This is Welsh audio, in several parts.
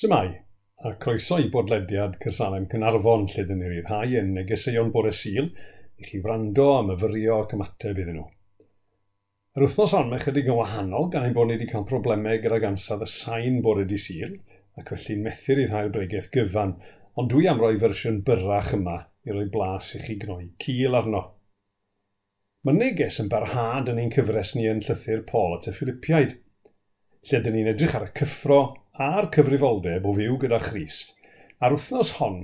Symai, a croeso i bodlediad Cyrsalem Cynarfon lle dyn ni'n rhai yn negeseuon bore syl i chi wrando am y fyrio ac ymateb iddyn nhw. Yr wythnos hon mae chydig yn wahanol gan ein bod ni wedi cael problemau gyda gansad y sain bore di syl ac felly'n methu'r i ddau'r bregaeth gyfan, ond dwi am roi fersiwn byrrach yma i roi blas i chi gnoi cil arno. Mae neges yn barhad yn ein cyfres ni yn llythyr Paul at y Philippiaid, lle dyn ni'n edrych ar y cyffro, a'r cyfrifoldeb o fyw gyda Christ. A'r wythnos hon,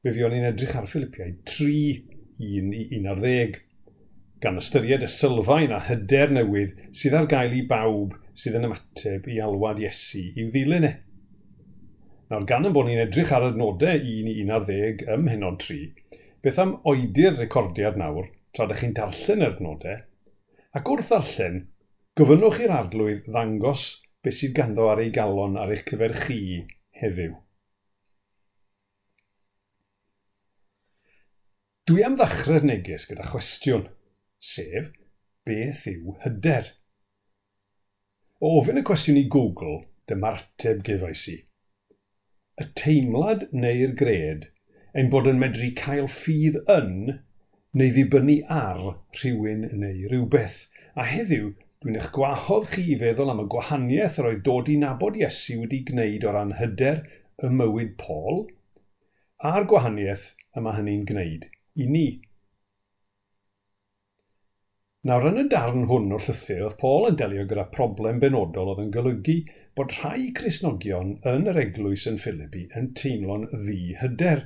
fe fion ni'n edrych ar Philippiau 3, 1 i 11, gan ystyried y sylfaen a hyder newydd sydd ar gael i bawb sydd yn ymateb i alwad Iesu i'w ddilyn e. Nawr gan yn bod ni'n edrych ar adnodau 1 i 11 ym hynod 3, beth am oedi'r recordiad nawr tra ydych chi'n darllen yr adnodau, ac wrth ddarllen, gofynnwch i'r arglwydd ddangos beth sydd ganddo ar ei galon ar eich cyfer chi heddiw. Dwi am ddechrau'r neges gyda chwestiwn, sef, beth yw hyder? O ofyn y cwestiwn i Google, dyma'r ateb gefais i. Y teimlad neu'r gred ein bod yn medru cael ffydd yn neu ddibynnu ar rhywun neu rhywbeth. A heddiw, Dwi'n eich gwahodd chi i feddwl am y gwahaniaeth yr oedd dod i nabod Iesu wedi gwneud o ran hyder y mywyd Paul a'r gwahaniaeth y mae hynny'n gwneud i ni. Nawr yn y darn hwn o'r llythyr, oedd Paul yn delio gyda problem benodol oedd yn golygu bod rhai Cresnogion yn yr eglwys yn Philippi yn teimlo'n ddi hyder.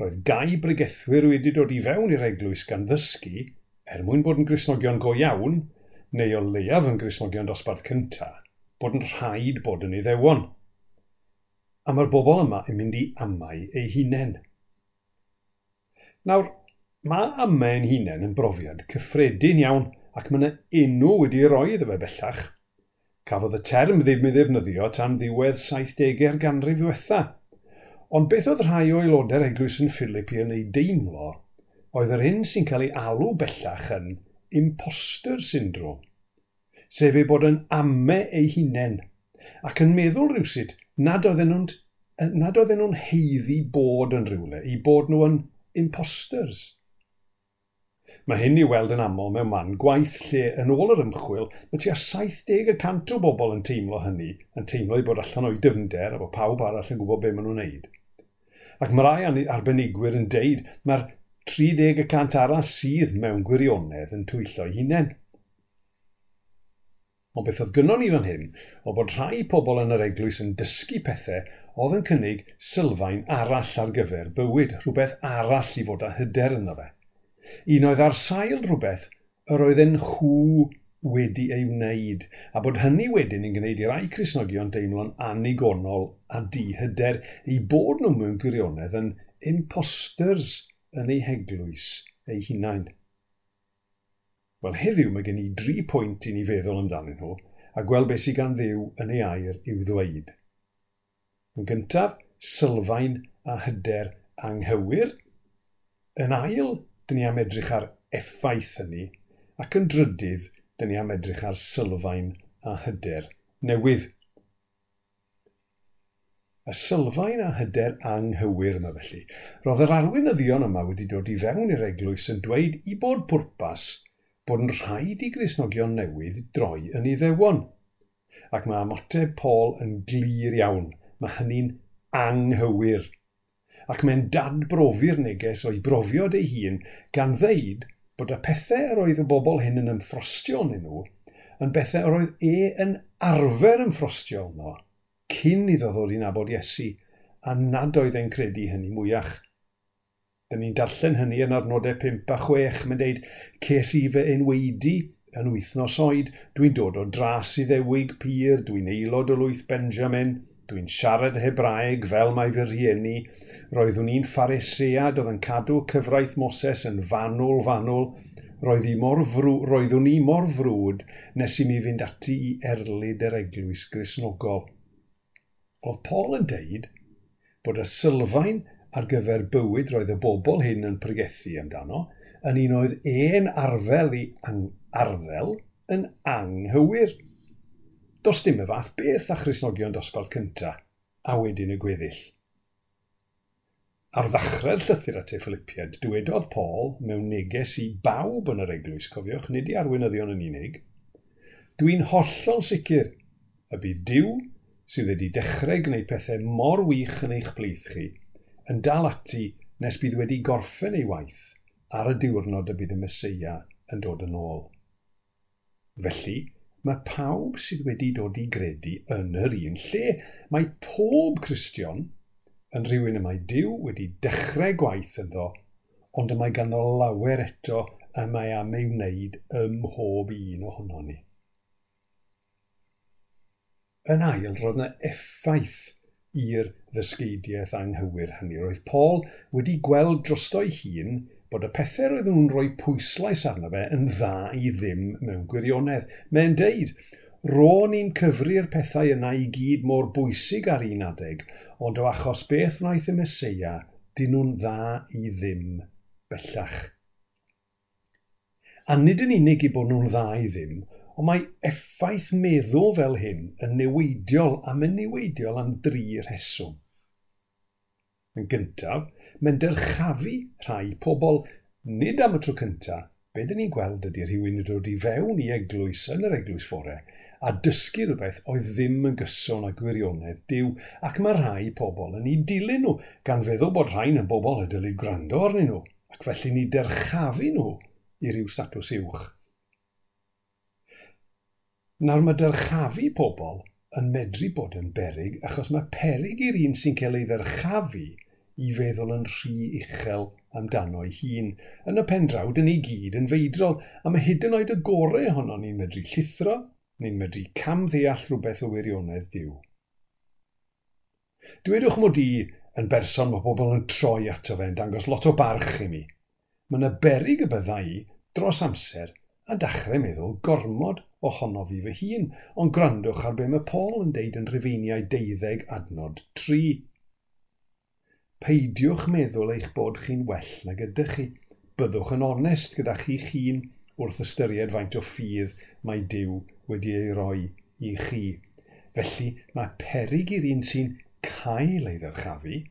Roedd gai bregethwyr wedi dod i fewn i'r eglwys gan ddysgu, er mwyn bod yn Cresnogion go iawn, neu o leiaf yn Grisnogion dosbarth cyntaf, bod yn rhaid bod yn iddewon. A mae'r bobl yma yn mynd i amau ei hunain. Nawr, mae amau ein hunain yn brofiad cyffredin iawn ac mae yna enw wedi roi iddo fe bellach. Cafodd y term ddim ei ddefnyddio tan ddiwedd 70au'r ganrif ddiwetha. Ond beth oedd rhai o aelodau'r eglwys yn Philippi yn ei deimlo oedd yr hyn sy'n cael ei alw bellach yn imposter syndrom, sef ei bod yn ame ei hunain ac yn meddwl rhywsyd nad oedden nhw'n nad oedden nhw'n heiddi bod yn rhywle, i bod nhw yn imposters. Mae hyn i weld yn aml mewn man gwaith lle yn ôl yr ymchwil, mae tua 70% o bobl yn teimlo hynny, yn teimlo i bod allan o'i dyfnder a bod pawb arall yn gwybod be maen nhw'n neud. Ac mae rai arbenigwyr yn deud mae'r 30% arall sydd mewn gwirionedd yn twyllo'i hunain. Ond beth oedd gynnon ni fan hyn, o bod rhai pobl yn yr eglwys yn dysgu pethau oedd yn cynnig sylfaen arall ar gyfer bywyd, rhywbeth arall i fod â hyder ynddo fe. Un oedd ar sail rhywbeth yr oedd yn chw wedi ei wneud, a bod hynny wedyn yn gwneud i rai Cresnogion deimlo'n anigonol a dihyder i bod nhw mewn gwirionedd yn imposters yn ei heglwys ei hunain. Wel, heddiw mae gen i dri pwynt i ni feddwl amdanyn nhw a gweld beth sydd gan ddiw yn ei air i'w ddweud. Yn gyntaf, sylfaen a hyder anghywir. Yn ail, dyn ni am edrych ar effaith hynny, ac yn drydydd, dyn ni am edrych ar sylfaen a hyder newydd. Y sylfaen a hyder anghywir yma felly. Roedd yr arweinyddion yma wedi dod i fewn i'r eglwys yn dweud i bod pwrpas bod yn rhaid i grisnogion newydd droi yn ei ddewon. Ac mae amoteb Paul yn glir iawn. Mae hynny'n anghywir. Ac mae'n dadbrofi'r neges o'i brofiad ei hun gan ddeud bod y pethau yr oedd y bobl hyn yn ymffrostio yn nhw yn bethau yr oedd e yn arfer ymffrostio yno cyn iddo ddod i nabod Iesu, a nad oedd e'n credu hynny mwyach. Dyn ni'n darllen hynny yn arnodau 5 a 6, mae'n deud, ces i fy enweidi yn wythnos oed, dwi'n dod o dras i ddewig pyr, dwi'n aelod o lwyth Benjamin, dwi'n siarad Hebraeg fel mae fy rhieni, roeddwn i'n pharisead oedd yn cadw cyfraith Moses yn fanwl fanwl, roedd i mor frw, roeddwn i mor frwd nes i mi fynd ati i erlyd yr eglwys grisnogol. Oedd Paul yn deud bod y sylfaen ar gyfer bywyd roedd y bobl hyn yn pregethu amdano yn un oedd e'n arfel i ang arfel yn anghywir. Does dim y fath beth a Chrysnogion dosbarth cynta a wedyn y gweddill. Ar ddechrau'r llythyr at ei Philippiad, dywedodd Paul mewn neges i bawb yn yr eglwys, cofiwch, nid i arweinyddion yn unig. Dwi'n hollol sicr y bydd Dyw sydd wedi dechrau gwneud pethau mor wych yn eich blith chi, yn dal ati nes bydd wedi gorffen ei waith ar y diwrnod y bydd y Mesoea yn dod yn ôl. Felly, mae pawb sydd wedi dod i gredu yn yr un lle. Mae pob Cristion yn rhywun y mae Dyw wedi dechrau gwaith ynddo, ond y mae ganddo lawer eto y mae am ei wneud ym mhob un ohono ni. Yn ail, roedd yna effaith i'r ddysgeidiaeth anghywir hynny. Roedd Paul wedi gweld drosto'i hun bod y pethau roedd nhw'n rhoi pwyslais arno fe yn dda i ddim mewn gwirionedd. Mae'n deud, ro ni'n cyfri'r pethau yna i gyd mor bwysig ar un adeg, ond o achos beth wnaeth y Mesoea, dyn nhw'n dda i ddim bellach. A nid yn unig i bod nhw'n dda i ddim, Ond mae effaith meddwl fel hyn yn newidiol am yn newidiol am dri rheswm. Yn gyntaf, mae'n derchafu rhai pobl nid am y tro cyntaf, be dyn ni'n gweld ydy rhywun yn dod i fewn i eglwys yn yr eglwys fore a dysgu rhywbeth oedd ddim yn gyson â gwirionedd diw ac mae rhai pobl yn ei dilyn nhw gan feddwl bod rhain yn bobl y dylid gwrando arnyn nhw ac felly ni derchafu nhw i ryw statws uwch. Nawr mae dyrchafu pobl yn medru bod yn berig achos mae perig i'r un sy'n cael ei ddyrchafu i feddwl yn rhy uchel amdano ei hun. Yn y pen draw, dyn ni gyd yn feidrol, a mae hyd yn oed y gorau ohono ni'n medru llithro, ni'n medru cam ddeall rhywbeth o wirionedd diw. Dwedwch mod i yn berson mae pobl yn troi ato fe'n dangos lot o barch i mi. Mae yna berig y byddai i dros amser a dechrau meddwl gormod ohono fi fy hun, ond gwrandwch ar be mae Paul yn deud yn rhufeiniau deuddeg adnod 3. Peidiwch meddwl eich bod chi'n well nag ydych chi. Byddwch yn onest gyda chi chi'n wrth ystyried faint o ffydd mae Dyw wedi ei roi i chi. Felly mae perig i'r un sy'n cael ei ddyrchafu,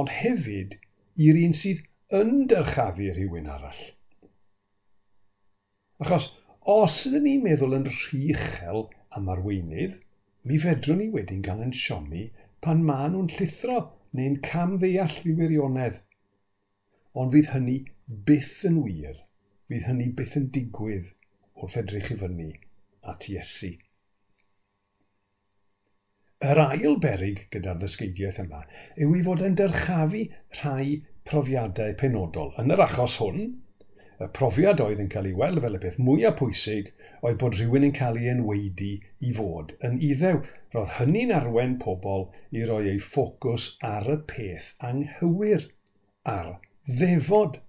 ond hefyd i'r un sydd yn dyrchafu rhywun arall. Achos, os ydyn ni'n meddwl yn rhy uchel am arweinydd, mi fedrwn ni wedyn gan yn siomi pan maen nhw'n llithro neu'n cam ddeall i wirionedd. Ond fydd hynny byth yn wir, fydd hynny byth yn digwydd wrth edrych i fyny at Iesu. Yr ail berig gyda'r ddysgeidiaeth yma yw i fod yn dyrchafu rhai profiadau penodol. Yn yr achos hwn, y profiad oedd yn cael ei weld fel y peth mwyaf pwysig oedd bod rhywun yn cael ei enweidi i fod yn iddew. Roedd hynny'n arwen pobl i roi eu ffocws ar y peth anghywir, ar ddefod.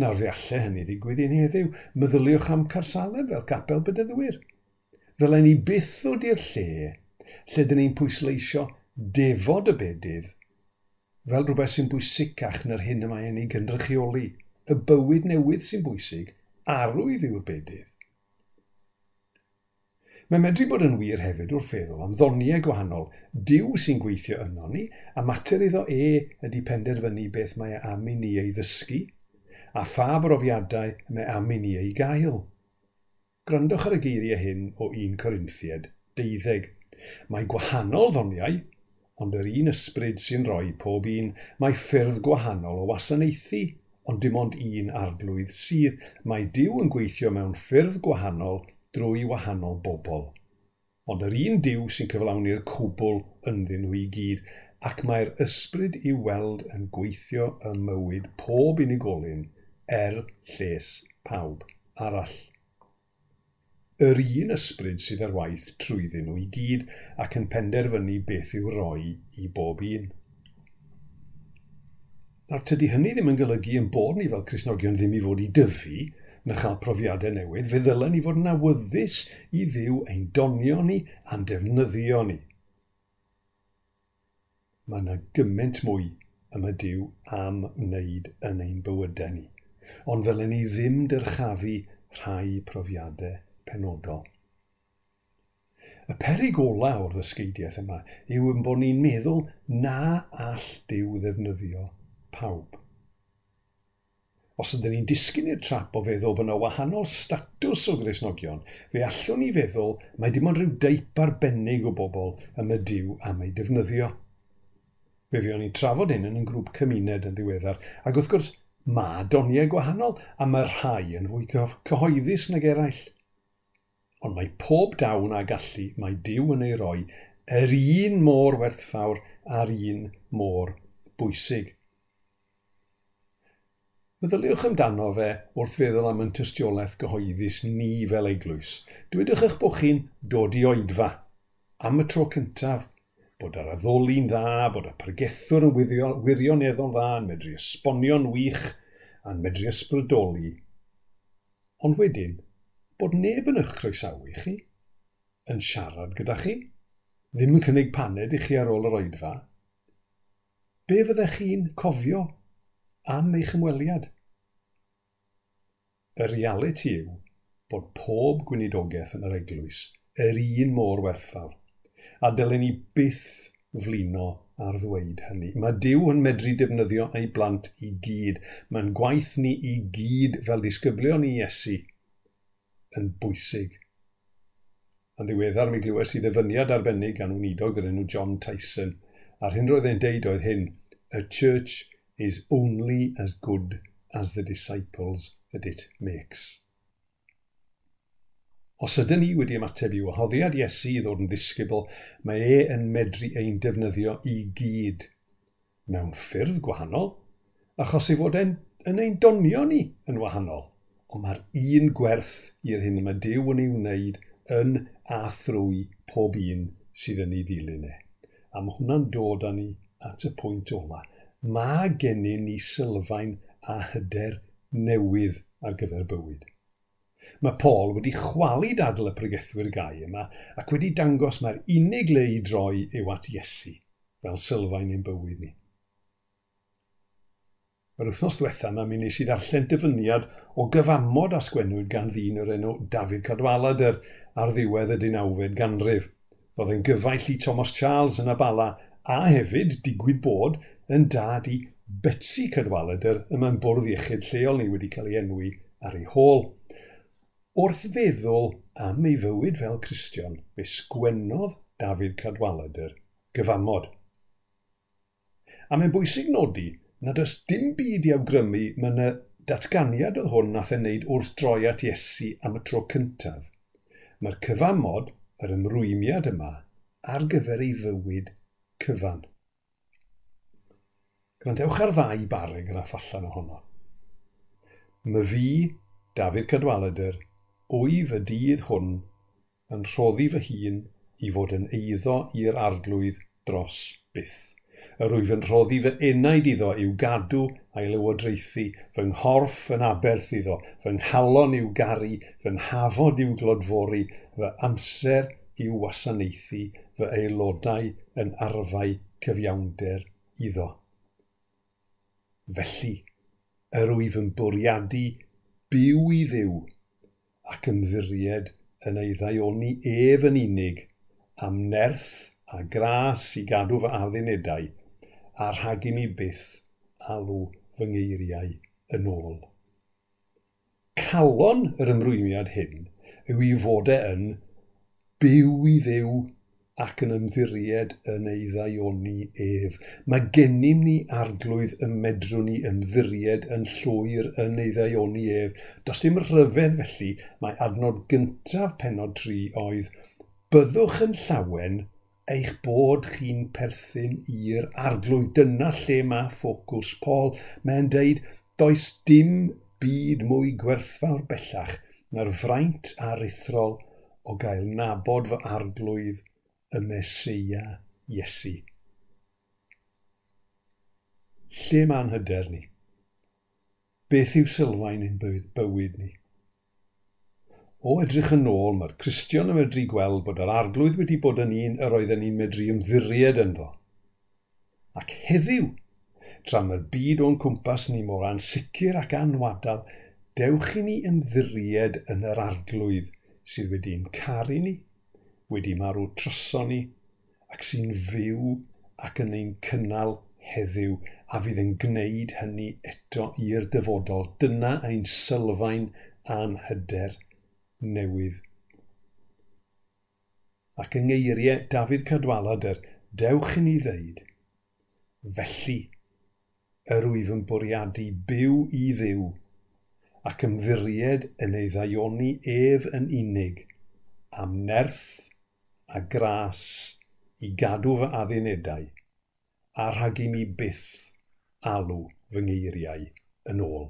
Nawr fe allai hynny ddigwydd i'n heddiw, meddyliwch am carsaleb fel capel bydyddwyr. Ddylen ni byth ddod i'r lle lle dyn ni'n pwysleisio defod y bedydd fel rhywbeth sy'n bwysicach na'r hyn y mae ei gynrychioli y bywyd newydd sy'n bwysig, arwydd yw'r bedydd. Mae medru bod yn wir hefyd wrth feddwl am ddoniau gwahanol, diw sy'n gweithio yno ni, a mater iddo e ydy penderfynu beth mae am i ni ei ddysgu, a pha brofiadau mae am i ni ei gael. Grandwch ar y geiriau hyn o 1 Corinthiad 12. Mae gwahanol ddoniau, ond yr un ysbryd sy'n rhoi pob un, mae ffyrdd gwahanol o wasanaethu ond dim ond un arglwydd sydd mae Dyw yn gweithio mewn ffyrdd gwahanol drwy wahanol bobl. Ond yr un Dyw sy'n cyflawni'r cwbl ynddyn nhw i gyd, ac mae'r ysbryd i weld yn gweithio y mywyd pob unigolyn er lles pawb arall. Yr un ysbryd sydd ar waith trwyddyn nhw i gyd ac yn penderfynu beth yw roi i bob un. A tydy hynny ddim yn golygu yn bod ni fel Cresnogion ddim i fod i dyfu na chael profiadau newydd, fe ddylen ni fod yn awyddus i ddiw ein donio ni a'n defnyddio ni. Mae yna gymaint mwy am y diw am wneud yn ein bywydau ni, ond ddylen ni ddim dyrchafu rhai profiadau penodol. Y perig ola o'r ddysgeidiaeth yma yw yn bod ni'n meddwl na all Dyw ddefnyddio pawb. Os ydym ni'n disgyn i'r trap o feddwl bod yna wahanol statws o Gresnogion, fe allwn ni feddwl mae dim ond rhyw deip arbennig o bobl am y diw am ei defnyddio. Fe fion ni trafod hyn yn yn grŵp cymuned yn ddiweddar, ac wrth gwrs mae doniau gwahanol a mae rhai yn fwy cyhoeddus nag eraill. Ond mae pob dawn a gallu mae diw yn ei roi yr un môr werthfawr a'r un môr bwysig. Meddyliwch amdano fe wrth feddwl am ein tystiolaeth gyhoeddus ni fel eglwys. Dywedwch eich bod chi'n dod i oedfa am y tro cyntaf, bod yr addoli'n dda, bod y pregethwr yn wirioneddol dda, yn medru esbonio'n wych, a'n medru ysbrydoli. Ond wedyn, bod neb yn eich croesawu chi, yn siarad gyda chi, ddim yn cynnig paned i chi ar ôl yr oedfa, be fyddech chi'n cofio am eich ymweliad? y reality yw bod pob gwynidogaeth yn yr eglwys yr un mor werthfawr. A dylen ni byth flino ar ddweud hynny. Mae Dyw yn medru defnyddio ei blant i gyd. Mae'n gwaith ni i gyd fel disgyblion i Iesu yn bwysig. Yn ddiweddar mi glywes i ddyfyniad arbennig gan wneudog yr enw John Tyson a'r hyn roedd e'n deud oedd hyn, A church is only as good as the disciples that it makes. Os ydyn ni wedi ymateb i wahoddiad Iesu i ddod yn ddisgybl, mae e yn medru ein defnyddio i gyd mewn ffyrdd gwahanol, achos ei fod e'n yn ein donio ni yn wahanol. Ond mae'r un gwerth i'r hyn mae Dyw yn ei wneud yn a thrwy pob un sydd yn ei ddilyn e. A mae hwnna'n dod â ni at y pwynt ola. Mae gennym ni sylfaen a hyder newydd ar gyfer bywyd. Mae Paul wedi chwalu dadl y pregethwyr gau yma ac wedi dangos mae'r unig le i droi yw at Iesu, fel sylfaen ein bywyd ni. Yr wythnos diwetha yma mi wnes i ddarllen dyfyniad o gyfamod a sgwennwyd gan ddyn o'r enw Dafydd Cadwalad ar, ddiwedd y 19fed ganrif. Roedd yn gyfaill i Thomas Charles yn y bala a hefyd, digwydd bod, yn dad i Betsy Cadwaladr yma yn bwrdd iechyd lleol ni wedi cael ei enwi ar ei hôl. Wrth feddwl am ei fywyd fel Cristion, fe sgwennodd Dafydd Cadwaladr gyfamod. A mae'n bwysig nodi nad oes dim byd i awgrymu mae'n y datganiad oedd hwn nath ei wneud wrth droi at Iesu am y tro cyntaf. Mae'r cyfamod, yr ymrwymiad yma, ar gyfer ei fywyd cyfan. Gwrandewch ar ddau baragraff allan ohono. My fi, Dafydd Cadwaladr, wyf y dydd hwn yn rhoddi fy hun i fod yn eiddo i'r arglwydd dros byth. Yr wyf yn rhoddi fy enaid iddo i'w gadw a'i lywodraethu, fy nghorff yn aberth iddo, fy nghalon i'w garu, fy nhafod i'w glodfori, fy amser i'w wasanaethu, fy aelodau yn arfau cyfiawnder iddo. Felly, yr wyf yn bwriadu byw i ddiw ac ymddiried yn ei ddaioni ef yn unig am nerth a gras i gadw fy addunedau a rhag i mi byth alw fy ngeiriau yn ôl. Calon yr ymrwymiad hyn yw i fod e yn byw i ddiw ac yn ymddiried yn ei ddaioni ef. Mae gennym ni arglwydd y medrwn ni ymddiried yn llwyr yn ei ddaioni ef. Does dim rhyfedd felly, mae adnod gyntaf penod tri oedd Byddwch yn llawen eich bod chi'n perthyn i'r arglwydd. Dyna lle mae ffocws Paul. Mae'n deud, does dim byd mwy gwerthfawr bellach na'r fraint arithrol o gael nabod fy arglwydd y Mesia Iesu. Lle mae'n hyder ni? Beth yw sylfaen ein bywyd ni? O edrych yn ôl, mae'r Cristion yn medru gweld bod yr arglwydd wedi bod yn un yr oedden ni'n medru ymddiried ynddo. Ac heddiw, tra mae'r byd o'n cwmpas ni mor ansicr ac anwadal, dewch i ni ymddiried yn yr arglwydd sydd wedi'n caru ni wedi marw tryson ni, ac sy'n fyw ac yn ein cynnal heddiw, a fydd yn gwneud hynny eto i'r dyfodol. Dyna ein sylfaen a'n hyder newydd. Ac yng ngeiriau Dafydd Cadwaladr, yr dewch i ni ddeud, felly, yr wyf yn bwriadu byw i ddiw, ac ymddiried yn ei ddaioni ef yn unig, am nerth a gras i gadw fy addunedau a rhag i mi byth alw fy ngeiriau yn ôl.